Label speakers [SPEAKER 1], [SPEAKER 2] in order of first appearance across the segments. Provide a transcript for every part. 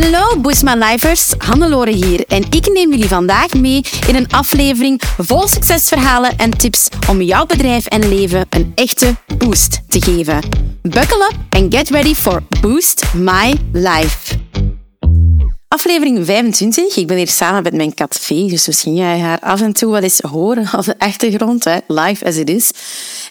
[SPEAKER 1] Hallo Boosma Lifers, Hannelore hier en ik neem jullie vandaag mee in een aflevering vol succesverhalen en tips om jouw bedrijf en leven een echte boost te geven. Buckle up and get ready for Boost My Life. Aflevering 25. Ik ben hier samen met mijn kat Vee, dus misschien ga je haar af en toe wel eens horen op de achtergrond, hè? live as it is.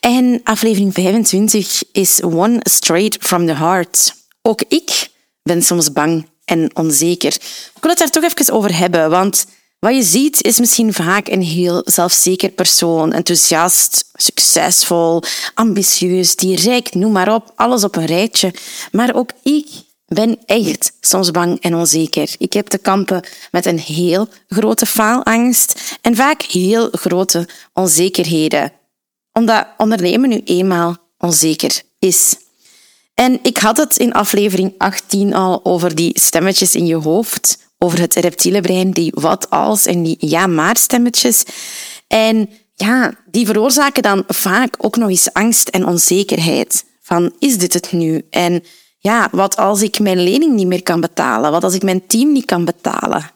[SPEAKER 1] En aflevering 25 is One Straight from the Heart. Ook ik ben soms bang en onzeker. Ik wil het daar toch even over hebben, want wat je ziet is misschien vaak een heel zelfzeker persoon, enthousiast, succesvol, ambitieus, direct, noem maar op, alles op een rijtje. Maar ook ik ben echt soms bang en onzeker. Ik heb te kampen met een heel grote faalangst en vaak heel grote onzekerheden. Omdat ondernemen nu eenmaal onzeker is. En ik had het in aflevering 18 al over die stemmetjes in je hoofd, over het reptiele brein, die wat als en die ja-maar stemmetjes. En ja, die veroorzaken dan vaak ook nog eens angst en onzekerheid. Van, is dit het nu? En ja, wat als ik mijn lening niet meer kan betalen? Wat als ik mijn team niet kan betalen?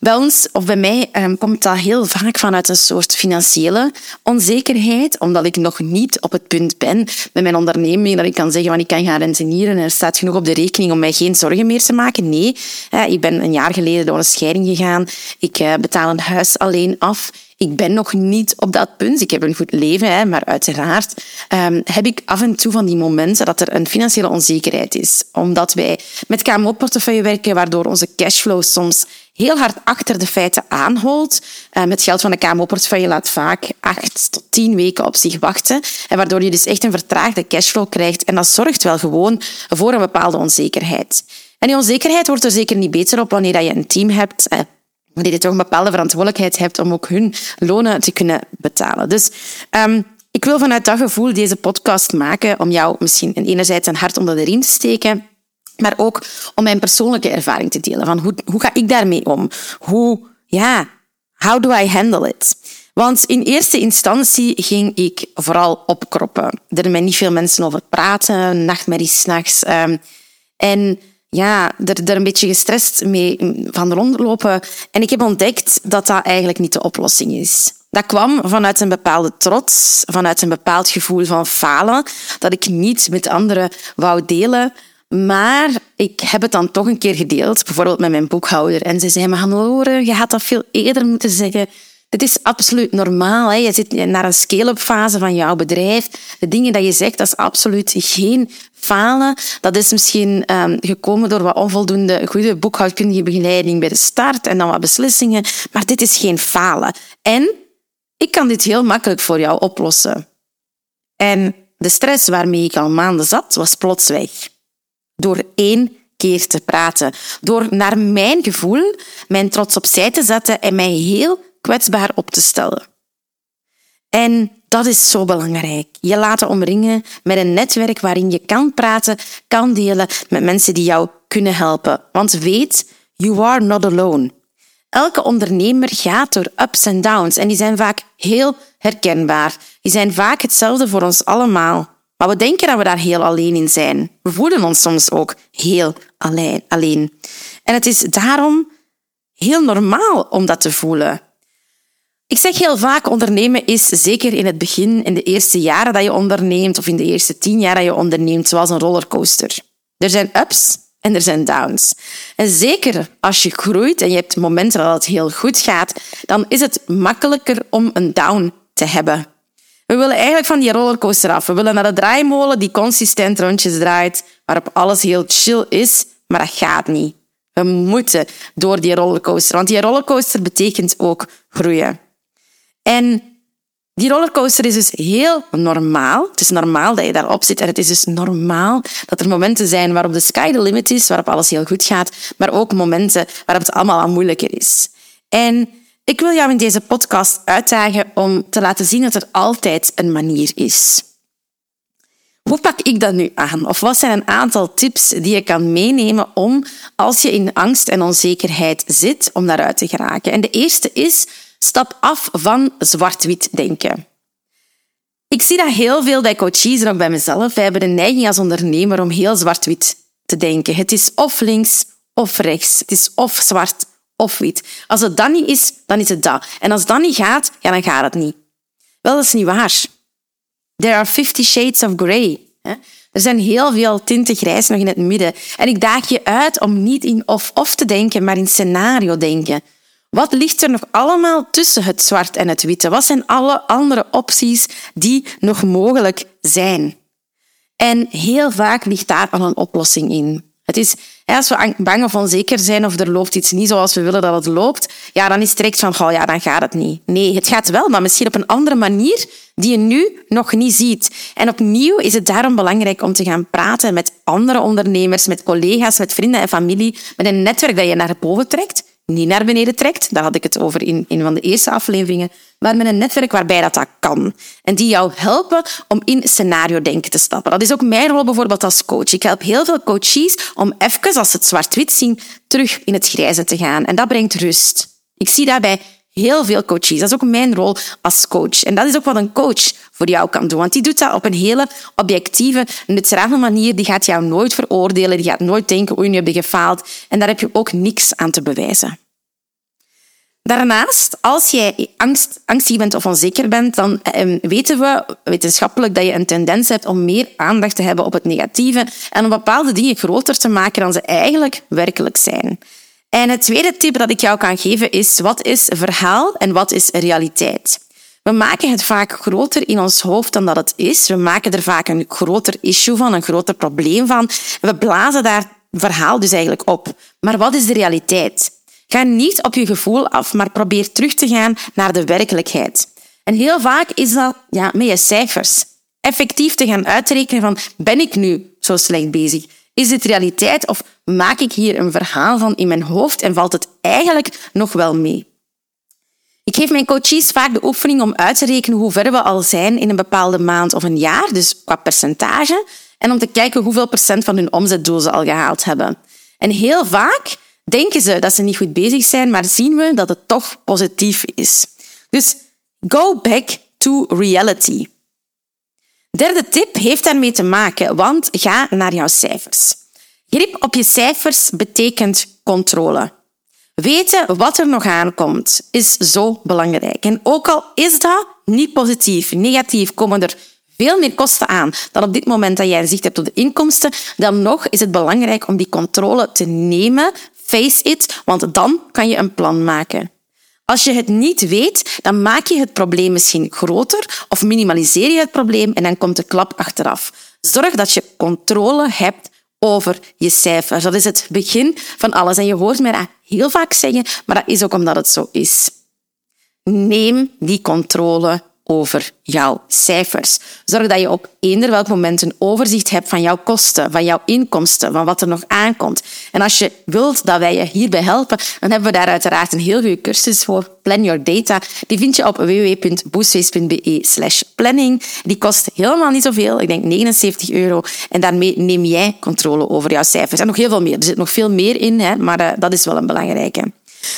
[SPEAKER 1] Bij ons, of bij mij, ehm, komt dat heel vaak vanuit een soort financiële onzekerheid, omdat ik nog niet op het punt ben met mijn onderneming dat ik kan zeggen, van ik kan gaan rentenieren en er staat genoeg op de rekening om mij geen zorgen meer te maken. Nee, ik ben een jaar geleden door een scheiding gegaan. Ik eh, betaal een huis alleen af. Ik ben nog niet op dat punt. Ik heb een goed leven, hè, maar uiteraard um, heb ik af en toe van die momenten dat er een financiële onzekerheid is. Omdat wij met KMO-portefeuille werken, waardoor onze cashflow soms heel hard achter de feiten aanholt. Um, het geld van de KMO-portefeuille laat vaak acht tot tien weken op zich wachten. En waardoor je dus echt een vertraagde cashflow krijgt. En dat zorgt wel gewoon voor een bepaalde onzekerheid. En die onzekerheid wordt er zeker niet beter op wanneer je een team hebt wanneer je toch een bepaalde verantwoordelijkheid hebt om ook hun lonen te kunnen betalen. Dus um, ik wil vanuit dat gevoel deze podcast maken om jou misschien enerzijds een hart onder de riem te steken, maar ook om mijn persoonlijke ervaring te delen. Van hoe, hoe ga ik daarmee om? Hoe, ja, how do I handle it? Want in eerste instantie ging ik vooral opkroppen. Er zijn niet veel mensen over praten, nachtmerries s'nachts. Um, en ja, er, er een beetje gestrest mee van rondlopen. En ik heb ontdekt dat dat eigenlijk niet de oplossing is. Dat kwam vanuit een bepaalde trots, vanuit een bepaald gevoel van falen, dat ik niet met anderen wou delen. Maar ik heb het dan toch een keer gedeeld, bijvoorbeeld met mijn boekhouder. En ze zei me, Hannelore, je had dat veel eerder moeten zeggen. Het is absoluut normaal. Hè. Je zit naar een scale-up fase van jouw bedrijf. De dingen dat je zegt, dat is absoluut geen falen. Dat is misschien um, gekomen door wat onvoldoende goede boekhoudkundige begeleiding bij de start en dan wat beslissingen. Maar dit is geen falen. En ik kan dit heel makkelijk voor jou oplossen. En de stress waarmee ik al maanden zat, was plots weg. Door één keer te praten. Door naar mijn gevoel, mijn trots opzij te zetten en mij heel kwetsbaar op te stellen. En dat is zo belangrijk. Je laten omringen met een netwerk waarin je kan praten, kan delen met mensen die jou kunnen helpen. Want weet, you are not alone. Elke ondernemer gaat door ups en downs en die zijn vaak heel herkenbaar. Die zijn vaak hetzelfde voor ons allemaal. Maar we denken dat we daar heel alleen in zijn. We voelen ons soms ook heel alleen. En het is daarom heel normaal om dat te voelen. Ik zeg heel vaak, ondernemen is zeker in het begin, in de eerste jaren dat je onderneemt, of in de eerste tien jaar dat je onderneemt, zoals een rollercoaster. Er zijn ups en er zijn downs. En zeker als je groeit en je hebt momenten dat het heel goed gaat, dan is het makkelijker om een down te hebben. We willen eigenlijk van die rollercoaster af. We willen naar de draaimolen die consistent rondjes draait, waarop alles heel chill is, maar dat gaat niet. We moeten door die rollercoaster, want die rollercoaster betekent ook groeien. En die rollercoaster is dus heel normaal. Het is normaal dat je daarop zit en het is dus normaal dat er momenten zijn waarop de sky the limit is, waarop alles heel goed gaat, maar ook momenten waarop het allemaal wat moeilijker is. En ik wil jou in deze podcast uitdagen om te laten zien dat er altijd een manier is. Hoe pak ik dat nu aan? Of wat zijn een aantal tips die je kan meenemen om, als je in angst en onzekerheid zit, om daaruit te geraken? En de eerste is Stap af van zwart-wit denken. Ik zie dat heel veel bij coaches en ook bij mezelf. Wij hebben de neiging als ondernemer om heel zwart-wit te denken. Het is of links of rechts. Het is of zwart of wit. Als het dan niet is, dan is het dat. En als dat niet gaat, ja, dan gaat het niet. Wel, dat is niet waar. There are fifty shades of grey. Er zijn heel veel tinten grijs nog in het midden. En ik daag je uit om niet in of-of te denken, maar in scenario denken. Wat ligt er nog allemaal tussen het zwart en het witte? Wat zijn alle andere opties die nog mogelijk zijn? En heel vaak ligt daar al een oplossing in. Is, als we bang of onzeker zijn of er loopt iets niet zoals we willen dat het loopt, ja, dan is het direct van, oh ja, dan gaat het niet. Nee, het gaat wel, maar misschien op een andere manier die je nu nog niet ziet. En opnieuw is het daarom belangrijk om te gaan praten met andere ondernemers, met collega's, met vrienden en familie, met een netwerk dat je naar boven trekt, niet naar beneden trekt. Daar had ik het over in een van de eerste afleveringen. Maar met een netwerk waarbij dat, dat kan. En die jou helpen om in scenario-denken te stappen. Dat is ook mijn rol bijvoorbeeld als coach. Ik help heel veel coaches om even, als ze het zwart-wit zien, terug in het grijze te gaan. En dat brengt rust. Ik zie daarbij heel veel coaches. Dat is ook mijn rol als coach. En dat is ook wat een coach voor jou kan doen. Want die doet dat op een hele objectieve, neutrale manier. Die gaat jou nooit veroordelen. Die gaat nooit denken, oei, nu heb je gefaald. En daar heb je ook niks aan te bewijzen. Daarnaast, als jij angst, angstig bent of onzeker bent, dan eh, weten we wetenschappelijk dat je een tendens hebt om meer aandacht te hebben op het negatieve en om bepaalde dingen groter te maken dan ze eigenlijk werkelijk zijn. En het tweede tip dat ik jou kan geven is, wat is verhaal en wat is realiteit? We maken het vaak groter in ons hoofd dan dat het is. We maken er vaak een groter issue van, een groter probleem van. We blazen daar verhaal dus eigenlijk op. Maar wat is de realiteit? Ga niet op je gevoel af, maar probeer terug te gaan naar de werkelijkheid. En heel vaak is dat ja, met je cijfers. Effectief te gaan uitrekenen van, ben ik nu zo slecht bezig? Is dit realiteit of maak ik hier een verhaal van in mijn hoofd en valt het eigenlijk nog wel mee? Ik geef mijn coaches vaak de oefening om uit te rekenen hoe ver we al zijn in een bepaalde maand of een jaar, dus qua percentage, en om te kijken hoeveel procent van hun omzetdoel ze al gehaald hebben. En heel vaak denken ze dat ze niet goed bezig zijn, maar zien we dat het toch positief is. Dus go back to reality. Derde tip heeft daarmee te maken, want ga naar jouw cijfers. Grip op je cijfers betekent controle. Weten wat er nog aankomt is zo belangrijk. En ook al is dat niet positief, negatief, komen er veel meer kosten aan dan op dit moment dat jij zicht hebt op de inkomsten, dan nog is het belangrijk om die controle te nemen. Face it, want dan kan je een plan maken. Als je het niet weet, dan maak je het probleem misschien groter of minimaliseer je het probleem en dan komt de klap achteraf. Zorg dat je controle hebt over je cijfers. Dat is het begin van alles. En je hoort mij dat heel vaak zeggen, maar dat is ook omdat het zo is. Neem die controle over jouw cijfers. Zorg dat je op eender welk moment een overzicht hebt van jouw kosten, van jouw inkomsten, van wat er nog aankomt. En als je wilt dat wij je hierbij helpen, dan hebben we daar uiteraard een heel goede cursus voor. Plan Your Data. Die vind je op www.boostface.be slash planning. Die kost helemaal niet zoveel, ik denk 79 euro. En daarmee neem jij controle over jouw cijfers. En nog heel veel meer. Er zit nog veel meer in, hè, maar uh, dat is wel een belangrijke.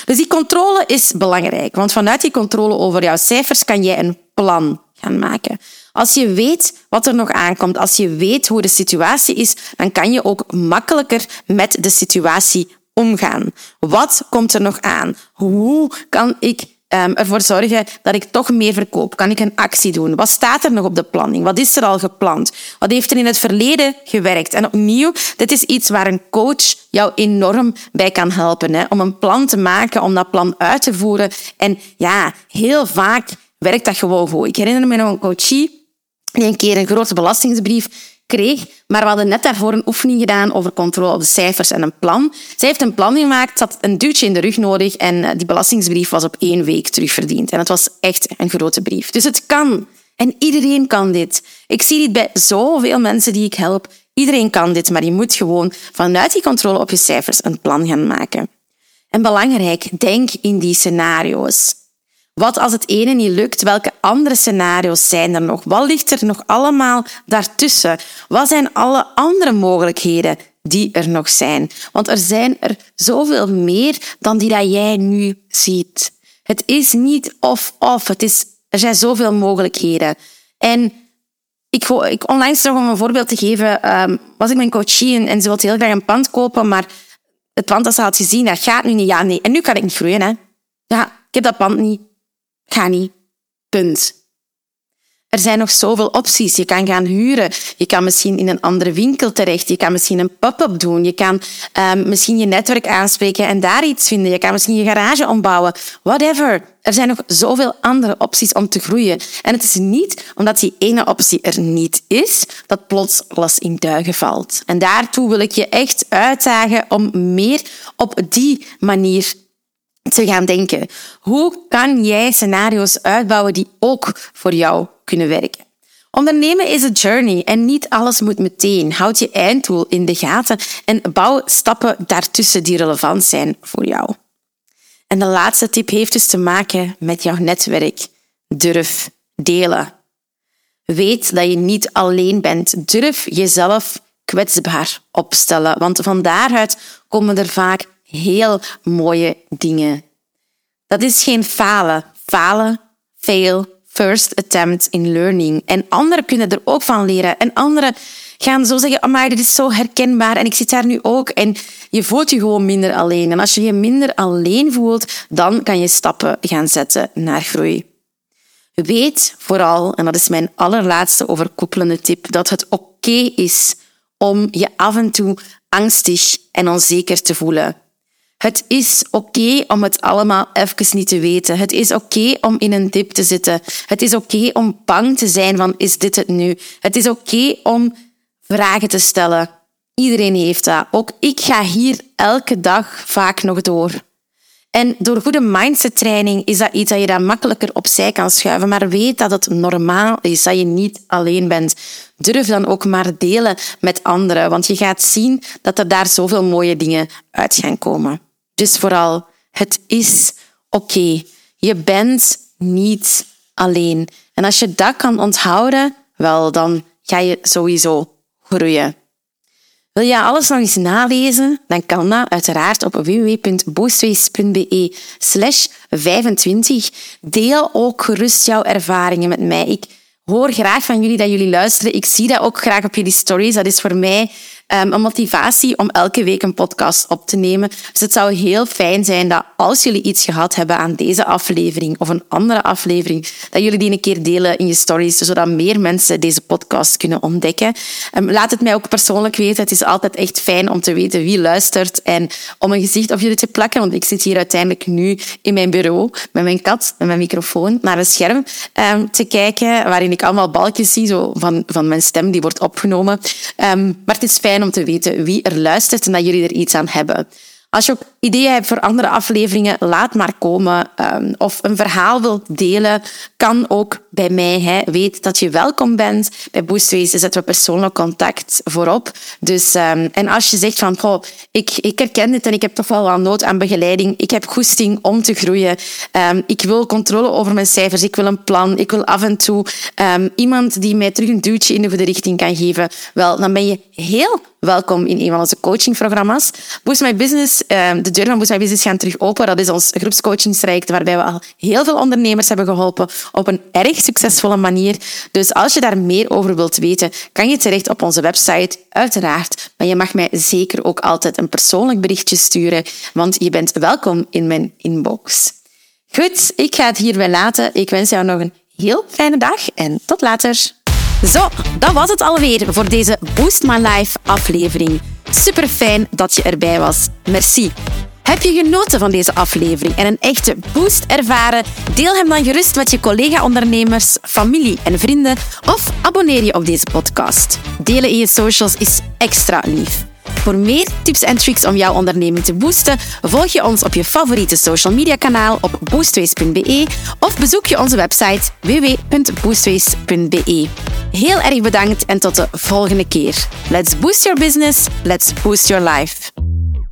[SPEAKER 1] Dus die controle is belangrijk, want vanuit die controle over jouw cijfers kan jij een plan gaan maken. Als je weet wat er nog aankomt, als je weet hoe de situatie is, dan kan je ook makkelijker met de situatie omgaan. Wat komt er nog aan? Hoe kan ik um, ervoor zorgen dat ik toch meer verkoop? Kan ik een actie doen? Wat staat er nog op de planning? Wat is er al gepland? Wat heeft er in het verleden gewerkt? En opnieuw, dit is iets waar een coach jou enorm bij kan helpen. Hè? Om een plan te maken, om dat plan uit te voeren. En ja, heel vaak werkt dat gewoon goed. Ik herinner me nog een coachie die een keer een grote belastingsbrief kreeg, maar we hadden net daarvoor een oefening gedaan over controle op de cijfers en een plan. Zij heeft een plan gemaakt, had een duwtje in de rug nodig en eh, die belastingsbrief was op één week terugverdiend. En het was echt een grote brief. Dus het kan. En iedereen kan dit. Ik zie dit bij zoveel mensen die ik help. Iedereen kan dit, maar je moet gewoon vanuit die controle op je cijfers een plan gaan maken. En belangrijk, denk in die scenario's. Wat als het ene niet lukt? Welke andere scenario's zijn er nog? Wat ligt er nog allemaal daartussen? Wat zijn alle andere mogelijkheden die er nog zijn? Want er zijn er zoveel meer dan die dat jij nu ziet. Het is niet of-of. Is, er zijn zoveel mogelijkheden. En ik, ik onlangs nog om een voorbeeld te geven, um, was ik mijn coachie en, en ze wilde heel graag een pand kopen, maar het pand dat ze had gezien, dat gaat nu niet. Ja, nee. En nu kan ik niet groeien, hè. Ja, ik heb dat pand niet. Ga niet. Punt. Er zijn nog zoveel opties. Je kan gaan huren. Je kan misschien in een andere winkel terecht. Je kan misschien een pop-up doen. Je kan um, misschien je netwerk aanspreken en daar iets vinden. Je kan misschien je garage ombouwen. Whatever. Er zijn nog zoveel andere opties om te groeien. En het is niet omdat die ene optie er niet is, dat plots alles in duigen valt. En daartoe wil ik je echt uitdagen om meer op die manier te gaan denken. Hoe kan jij scenario's uitbouwen die ook voor jou kunnen werken? Ondernemen is een journey en niet alles moet meteen. Houd je einddoel in de gaten en bouw stappen daartussen die relevant zijn voor jou. En de laatste tip heeft dus te maken met jouw netwerk. Durf delen. Weet dat je niet alleen bent. Durf jezelf kwetsbaar opstellen, want van daaruit komen er vaak heel mooie dingen. Dat is geen falen. Falen, fail, first attempt in learning. En anderen kunnen er ook van leren. En anderen gaan zo zeggen, maar dit is zo herkenbaar en ik zit daar nu ook. En je voelt je gewoon minder alleen. En als je je minder alleen voelt, dan kan je stappen gaan zetten naar groei. Weet vooral, en dat is mijn allerlaatste overkoepelende tip, dat het oké is om je af en toe angstig en onzeker te voelen. Het is oké om het allemaal even niet te weten. Het is oké om in een dip te zitten. Het is oké om bang te zijn van is dit het nu? Het is oké om vragen te stellen. Iedereen heeft dat. Ook ik ga hier elke dag vaak nog door. En door goede mindset training is dat iets dat je dan makkelijker opzij kan schuiven. Maar weet dat het normaal is, dat je niet alleen bent. Durf dan ook maar delen met anderen, want je gaat zien dat er daar zoveel mooie dingen uit gaan komen. Dus vooral, het is oké. Je bent niet alleen. En als je dat kan onthouden, wel, dan ga je sowieso groeien. Wil je alles nog eens nalezen? Dan kan dat uiteraard op www.boostways.be slash 25. Deel ook gerust jouw ervaringen met mij. Ik hoor graag van jullie dat jullie luisteren. Ik zie dat ook graag op jullie stories. Dat is voor mij um, een motivatie om elke week een podcast op te nemen. Dus het zou heel fijn zijn dat als jullie iets gehad hebben aan deze aflevering of een andere aflevering, dat jullie die een keer delen in je stories, zodat meer mensen deze podcast kunnen ontdekken. Um, laat het mij ook persoonlijk weten. Het is altijd echt fijn om te weten wie luistert en om een gezicht op jullie te plakken, want ik zit hier uiteindelijk nu in mijn bureau met mijn kat, met mijn microfoon, naar een scherm um, te kijken, waarin ik allemaal balkjes zie zo van, van mijn stem die wordt opgenomen. Maar het is fijn om te weten wie er luistert en dat jullie er iets aan hebben. Als je ook ideeën hebt voor andere afleveringen, laat maar komen. Um, of een verhaal wilt delen, kan ook bij mij. Hè. Weet dat je welkom bent. Bij Boostways zetten we persoonlijk contact voorop. Dus, um, en als je zegt van, goh, ik, ik herken dit en ik heb toch wel wat nood aan begeleiding. Ik heb goesting om te groeien. Um, ik wil controle over mijn cijfers. Ik wil een plan. Ik wil af en toe iemand die mij terug een duwtje in de goede richting kan geven. Wel, dan ben je heel welkom in een van onze coachingprogramma's. Boost My Business, de deur van Boost My Business gaan terug open. Dat is ons groepscoachingstraject waarbij we al heel veel ondernemers hebben geholpen op een erg succesvolle manier. Dus als je daar meer over wilt weten, kan je terecht op onze website, uiteraard. Maar je mag mij zeker ook altijd een persoonlijk berichtje sturen, want je bent welkom in mijn inbox. Goed, ik ga het hierbij laten. Ik wens jou nog een heel fijne dag en tot later. Zo, dat was het alweer voor deze Boost My Life aflevering. Super fijn dat je erbij was. Merci. Heb je genoten van deze aflevering en een echte boost ervaren? Deel hem dan gerust met je collega-ondernemers, familie en vrienden of abonneer je op deze podcast. Delen in je socials is extra lief. Voor meer tips en tricks om jouw onderneming te boosten, volg je ons op je favoriete social media kanaal op boostways.be of bezoek je onze website www.boostways.be. Heel erg bedankt en tot de volgende keer. Let's boost your business, let's boost your life.